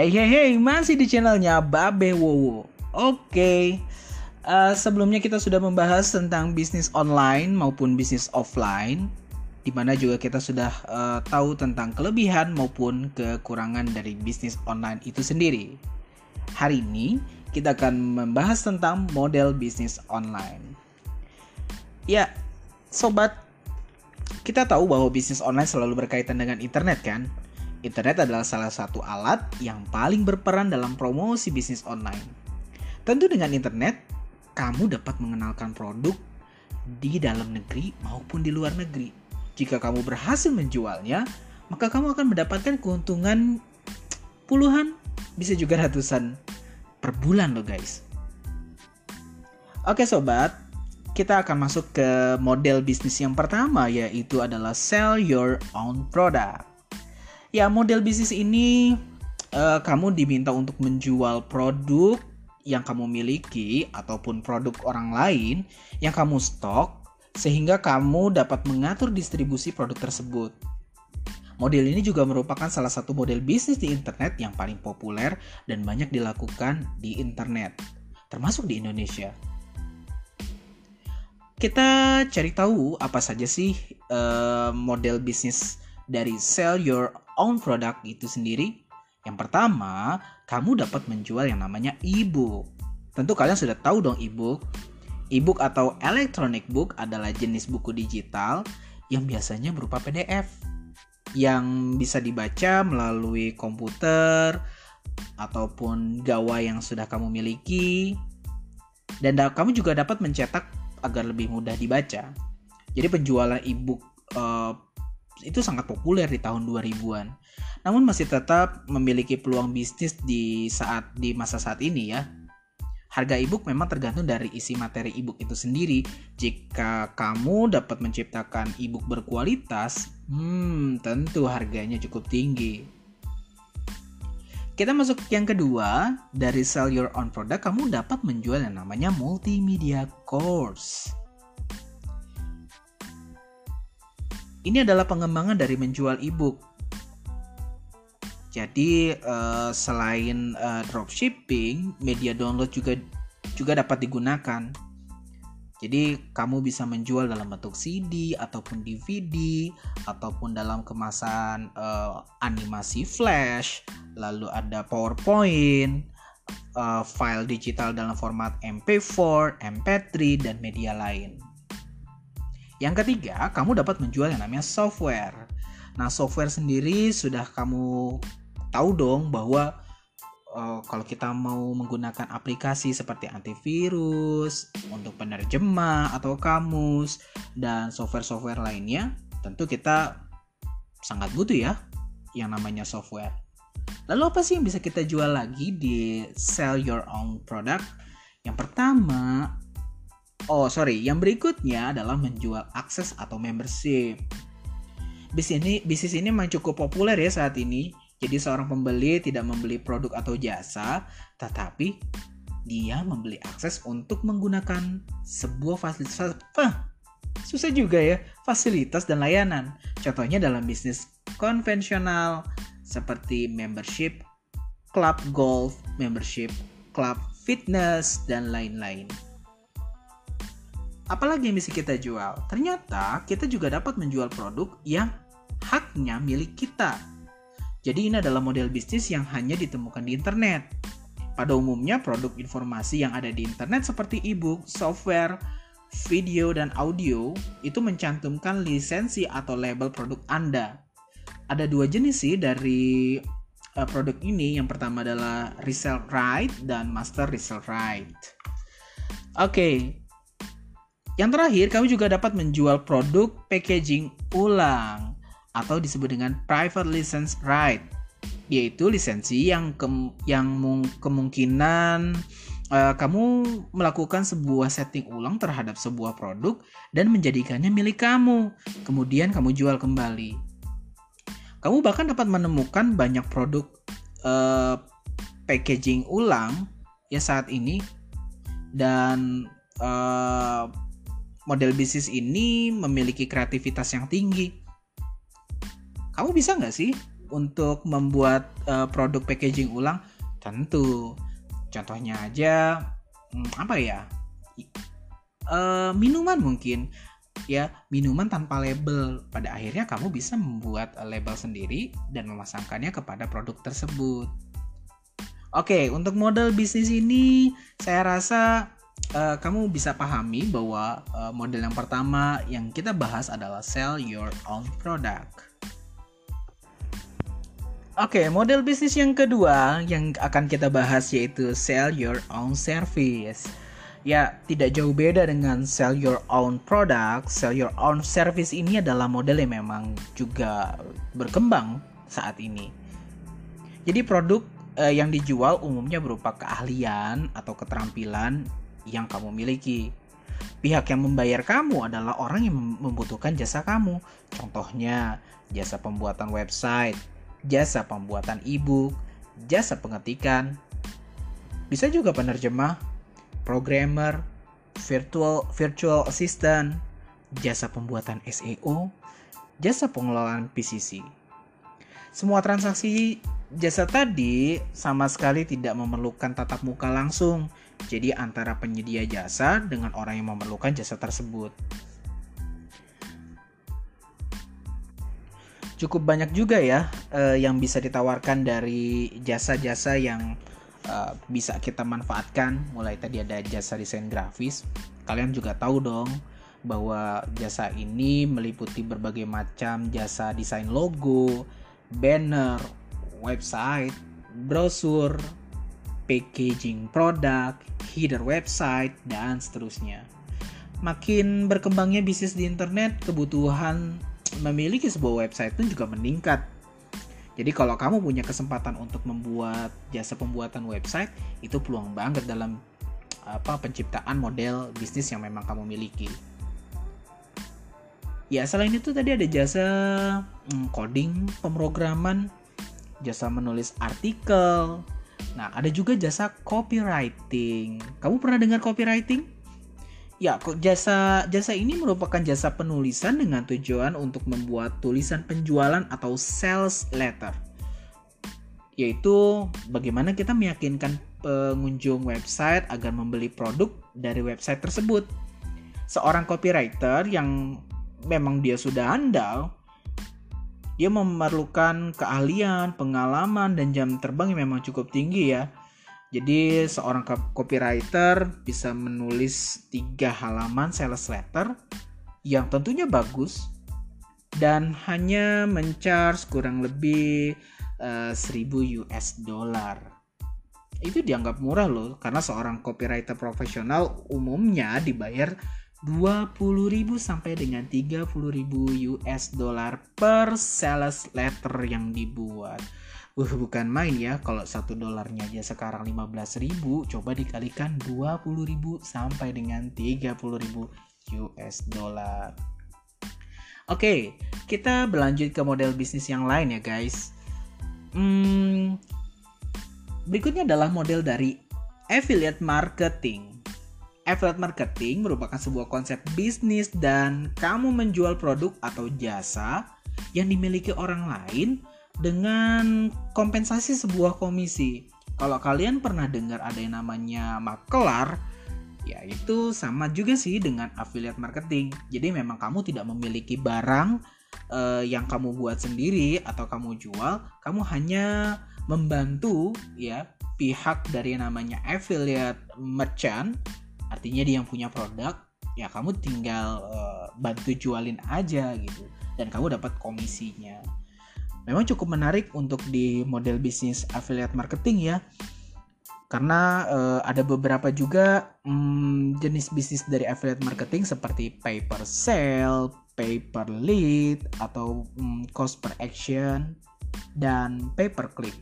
Hey hey hey, masih di channelnya Babe Wowo. Oke, uh, sebelumnya kita sudah membahas tentang bisnis online maupun bisnis offline, di mana juga kita sudah uh, tahu tentang kelebihan maupun kekurangan dari bisnis online itu sendiri. Hari ini kita akan membahas tentang model bisnis online. Ya, sobat, kita tahu bahwa bisnis online selalu berkaitan dengan internet kan? Internet adalah salah satu alat yang paling berperan dalam promosi bisnis online. Tentu dengan internet, kamu dapat mengenalkan produk di dalam negeri maupun di luar negeri. Jika kamu berhasil menjualnya, maka kamu akan mendapatkan keuntungan puluhan, bisa juga ratusan per bulan loh guys. Oke sobat, kita akan masuk ke model bisnis yang pertama yaitu adalah sell your own product. Ya, model bisnis ini uh, kamu diminta untuk menjual produk yang kamu miliki ataupun produk orang lain yang kamu stok sehingga kamu dapat mengatur distribusi produk tersebut. Model ini juga merupakan salah satu model bisnis di internet yang paling populer dan banyak dilakukan di internet, termasuk di Indonesia. Kita cari tahu apa saja sih uh, model bisnis dari sell your own product itu sendiri? Yang pertama, kamu dapat menjual yang namanya e-book. Tentu kalian sudah tahu dong e-book. E-book atau electronic book adalah jenis buku digital yang biasanya berupa PDF yang bisa dibaca melalui komputer ataupun gawai yang sudah kamu miliki dan kamu juga dapat mencetak agar lebih mudah dibaca. Jadi penjualan e-book uh, itu sangat populer di tahun 2000-an. Namun masih tetap memiliki peluang bisnis di saat di masa saat ini ya. Harga e-book memang tergantung dari isi materi e-book itu sendiri. Jika kamu dapat menciptakan e-book berkualitas, hmm, tentu harganya cukup tinggi. Kita masuk yang kedua, dari sell your own product kamu dapat menjual yang namanya multimedia course. Ini adalah pengembangan dari menjual e-book. Jadi uh, selain uh, dropshipping, media download juga juga dapat digunakan. Jadi kamu bisa menjual dalam bentuk CD ataupun DVD ataupun dalam kemasan uh, animasi flash, lalu ada PowerPoint, uh, file digital dalam format MP4, MP3 dan media lain. Yang ketiga, kamu dapat menjual yang namanya software. Nah, software sendiri sudah kamu tahu dong bahwa uh, kalau kita mau menggunakan aplikasi seperti antivirus untuk penerjemah atau kamus dan software-software lainnya, tentu kita sangat butuh ya yang namanya software. Lalu apa sih yang bisa kita jual lagi di sell your own product? Yang pertama, Oh, sorry. Yang berikutnya adalah menjual akses atau membership. Bisnis ini, bisnis ini memang cukup populer ya saat ini. Jadi seorang pembeli tidak membeli produk atau jasa, tetapi dia membeli akses untuk menggunakan sebuah fasilitas. Ah, susah juga ya, fasilitas dan layanan. Contohnya dalam bisnis konvensional seperti membership, club golf, membership, club fitness, dan lain-lain. Apalagi yang bisa kita jual? Ternyata kita juga dapat menjual produk yang haknya milik kita. Jadi ini adalah model bisnis yang hanya ditemukan di internet. Pada umumnya produk informasi yang ada di internet seperti e-book, software, video, dan audio itu mencantumkan lisensi atau label produk Anda. Ada dua jenis sih dari uh, produk ini. Yang pertama adalah resell right dan master resell right. Oke, okay, yang terakhir, kami juga dapat menjual produk packaging ulang atau disebut dengan private license right, yaitu lisensi yang ke yang kemungkinan uh, kamu melakukan sebuah setting ulang terhadap sebuah produk dan menjadikannya milik kamu. Kemudian kamu jual kembali. Kamu bahkan dapat menemukan banyak produk uh, packaging ulang ya saat ini dan uh, model bisnis ini memiliki kreativitas yang tinggi. Kamu bisa nggak sih untuk membuat uh, produk packaging ulang? Tentu. Contohnya aja hmm, apa ya? Uh, minuman mungkin ya minuman tanpa label. Pada akhirnya kamu bisa membuat label sendiri dan memasangkannya kepada produk tersebut. Oke, untuk model bisnis ini saya rasa uh, kamu bisa pahami bahwa uh, model yang pertama yang kita bahas adalah sell your own product. Oke, okay, model bisnis yang kedua yang akan kita bahas yaitu sell your own service. Ya, tidak jauh beda dengan sell your own product. Sell your own service ini adalah model yang memang juga berkembang saat ini. Jadi produk eh, yang dijual umumnya berupa keahlian atau keterampilan yang kamu miliki. Pihak yang membayar kamu adalah orang yang membutuhkan jasa kamu. Contohnya, jasa pembuatan website, jasa pembuatan e-book, jasa pengetikan, bisa juga penerjemah, programmer, virtual virtual assistant, jasa pembuatan SEO, jasa pengelolaan PCC. Semua transaksi jasa tadi sama sekali tidak memerlukan tatap muka langsung. Jadi antara penyedia jasa dengan orang yang memerlukan jasa tersebut. cukup banyak juga ya uh, yang bisa ditawarkan dari jasa-jasa yang uh, bisa kita manfaatkan. Mulai tadi ada jasa desain grafis. Kalian juga tahu dong bahwa jasa ini meliputi berbagai macam jasa desain logo, banner, website, brosur, packaging produk, header website, dan seterusnya. Makin berkembangnya bisnis di internet, kebutuhan memiliki sebuah website pun juga meningkat. Jadi kalau kamu punya kesempatan untuk membuat jasa pembuatan website, itu peluang banget dalam apa penciptaan model bisnis yang memang kamu miliki. Ya selain itu tadi ada jasa hmm, coding, pemrograman, jasa menulis artikel. Nah ada juga jasa copywriting. Kamu pernah dengar copywriting? Ya, jasa jasa ini merupakan jasa penulisan dengan tujuan untuk membuat tulisan penjualan atau sales letter. Yaitu bagaimana kita meyakinkan pengunjung website agar membeli produk dari website tersebut. Seorang copywriter yang memang dia sudah andal, dia memerlukan keahlian, pengalaman, dan jam terbang yang memang cukup tinggi ya jadi seorang copywriter bisa menulis tiga halaman sales letter yang tentunya bagus dan hanya mencharge kurang lebih uh, eh, 1000 US dollar. Itu dianggap murah loh karena seorang copywriter profesional umumnya dibayar 20.000 sampai dengan 30.000 US dollar per sales letter yang dibuat. Uh, bukan main ya kalau satu dolarnya aja sekarang 15.000 coba dikalikan 20.000 sampai dengan 30.000 US dollar. Oke, kita berlanjut ke model bisnis yang lain ya guys. Hmm, berikutnya adalah model dari affiliate marketing. Affiliate marketing merupakan sebuah konsep bisnis dan kamu menjual produk atau jasa yang dimiliki orang lain dengan kompensasi sebuah komisi. Kalau kalian pernah dengar ada yang namanya makelar, ya itu sama juga sih dengan affiliate marketing. Jadi memang kamu tidak memiliki barang uh, yang kamu buat sendiri atau kamu jual, kamu hanya membantu ya pihak dari yang namanya affiliate merchant, artinya dia yang punya produk, ya kamu tinggal uh, bantu jualin aja gitu. Dan kamu dapat komisinya. Memang cukup menarik untuk di model bisnis affiliate marketing ya. Karena uh, ada beberapa juga um, jenis bisnis dari affiliate marketing seperti pay per sale, pay per lead atau um, cost per action dan pay per click.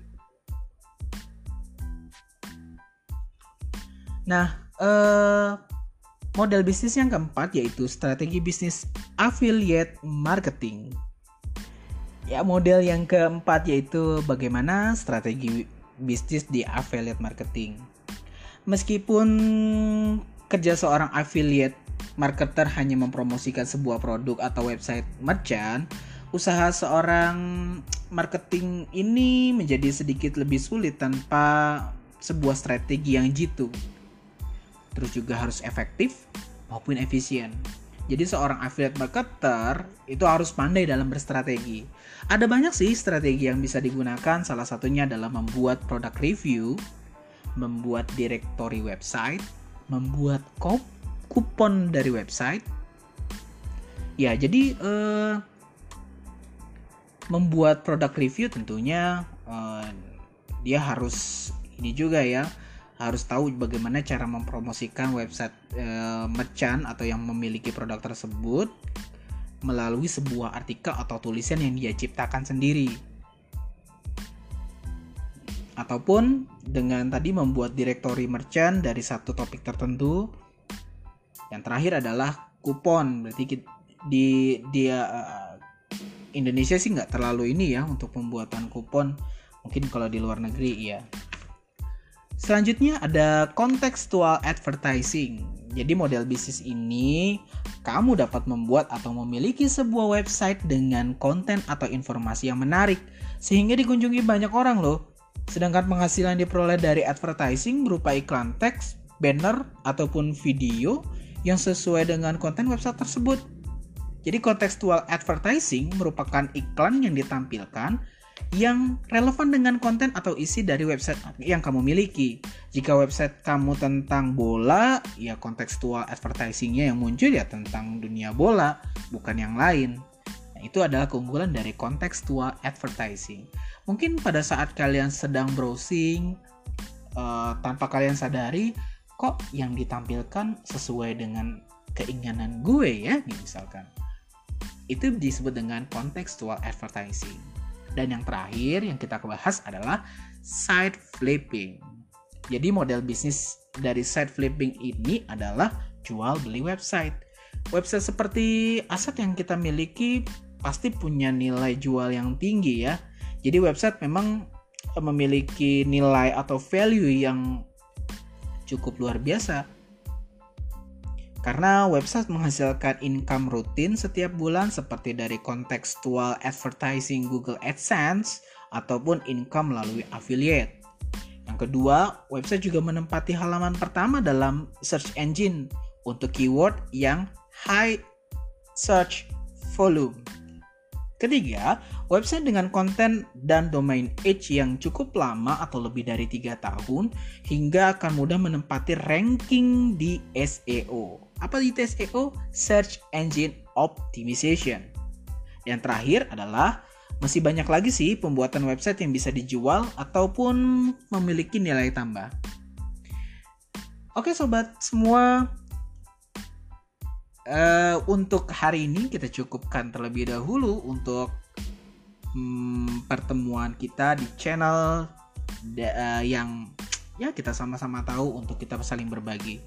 Nah, uh, model bisnis yang keempat yaitu strategi bisnis affiliate marketing. Ya, model yang keempat yaitu bagaimana strategi bisnis di affiliate marketing. Meskipun kerja seorang affiliate marketer hanya mempromosikan sebuah produk atau website merchant, usaha seorang marketing ini menjadi sedikit lebih sulit tanpa sebuah strategi yang jitu. Terus juga harus efektif maupun efisien. Jadi seorang affiliate marketer itu harus pandai dalam berstrategi. Ada banyak sih strategi yang bisa digunakan, salah satunya adalah membuat produk review, membuat directory website, membuat kupon dari website. Ya, jadi eh, membuat produk review tentunya eh, dia harus ini juga ya harus tahu bagaimana cara mempromosikan website e, merchant atau yang memiliki produk tersebut melalui sebuah artikel atau tulisan yang dia ciptakan sendiri. Ataupun dengan tadi membuat direktori merchant dari satu topik tertentu. Yang terakhir adalah kupon. Berarti di dia uh, Indonesia sih nggak terlalu ini ya untuk pembuatan kupon. Mungkin kalau di luar negeri ya. Selanjutnya ada contextual advertising. Jadi model bisnis ini kamu dapat membuat atau memiliki sebuah website dengan konten atau informasi yang menarik sehingga dikunjungi banyak orang loh. Sedangkan penghasilan diperoleh dari advertising berupa iklan teks, banner, ataupun video yang sesuai dengan konten website tersebut. Jadi contextual advertising merupakan iklan yang ditampilkan yang relevan dengan konten atau isi dari website yang kamu miliki. Jika website kamu tentang bola, ya kontekstual advertisingnya yang muncul ya tentang dunia bola, bukan yang lain. Nah, itu adalah keunggulan dari kontekstual advertising. Mungkin pada saat kalian sedang browsing, uh, tanpa kalian sadari, kok yang ditampilkan sesuai dengan keinginan gue ya, misalkan. Itu disebut dengan contextual advertising. Dan yang terakhir yang kita bahas adalah side flipping. Jadi model bisnis dari side flipping ini adalah jual beli website. Website seperti aset yang kita miliki pasti punya nilai jual yang tinggi ya. Jadi website memang memiliki nilai atau value yang cukup luar biasa karena website menghasilkan income rutin setiap bulan seperti dari contextual advertising Google AdSense ataupun income melalui affiliate. Yang kedua, website juga menempati halaman pertama dalam search engine untuk keyword yang high search volume. Ketiga, website dengan konten dan domain age yang cukup lama atau lebih dari tiga tahun hingga akan mudah menempati ranking di SEO. Apa itu SEO? Search Engine Optimization. Yang terakhir adalah masih banyak lagi sih pembuatan website yang bisa dijual ataupun memiliki nilai tambah. Oke sobat semua, uh, untuk hari ini kita cukupkan terlebih dahulu untuk um, pertemuan kita di channel uh, yang ya kita sama-sama tahu untuk kita saling berbagi.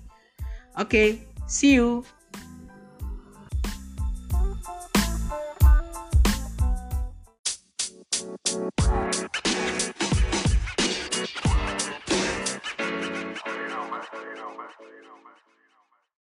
Oke, see you.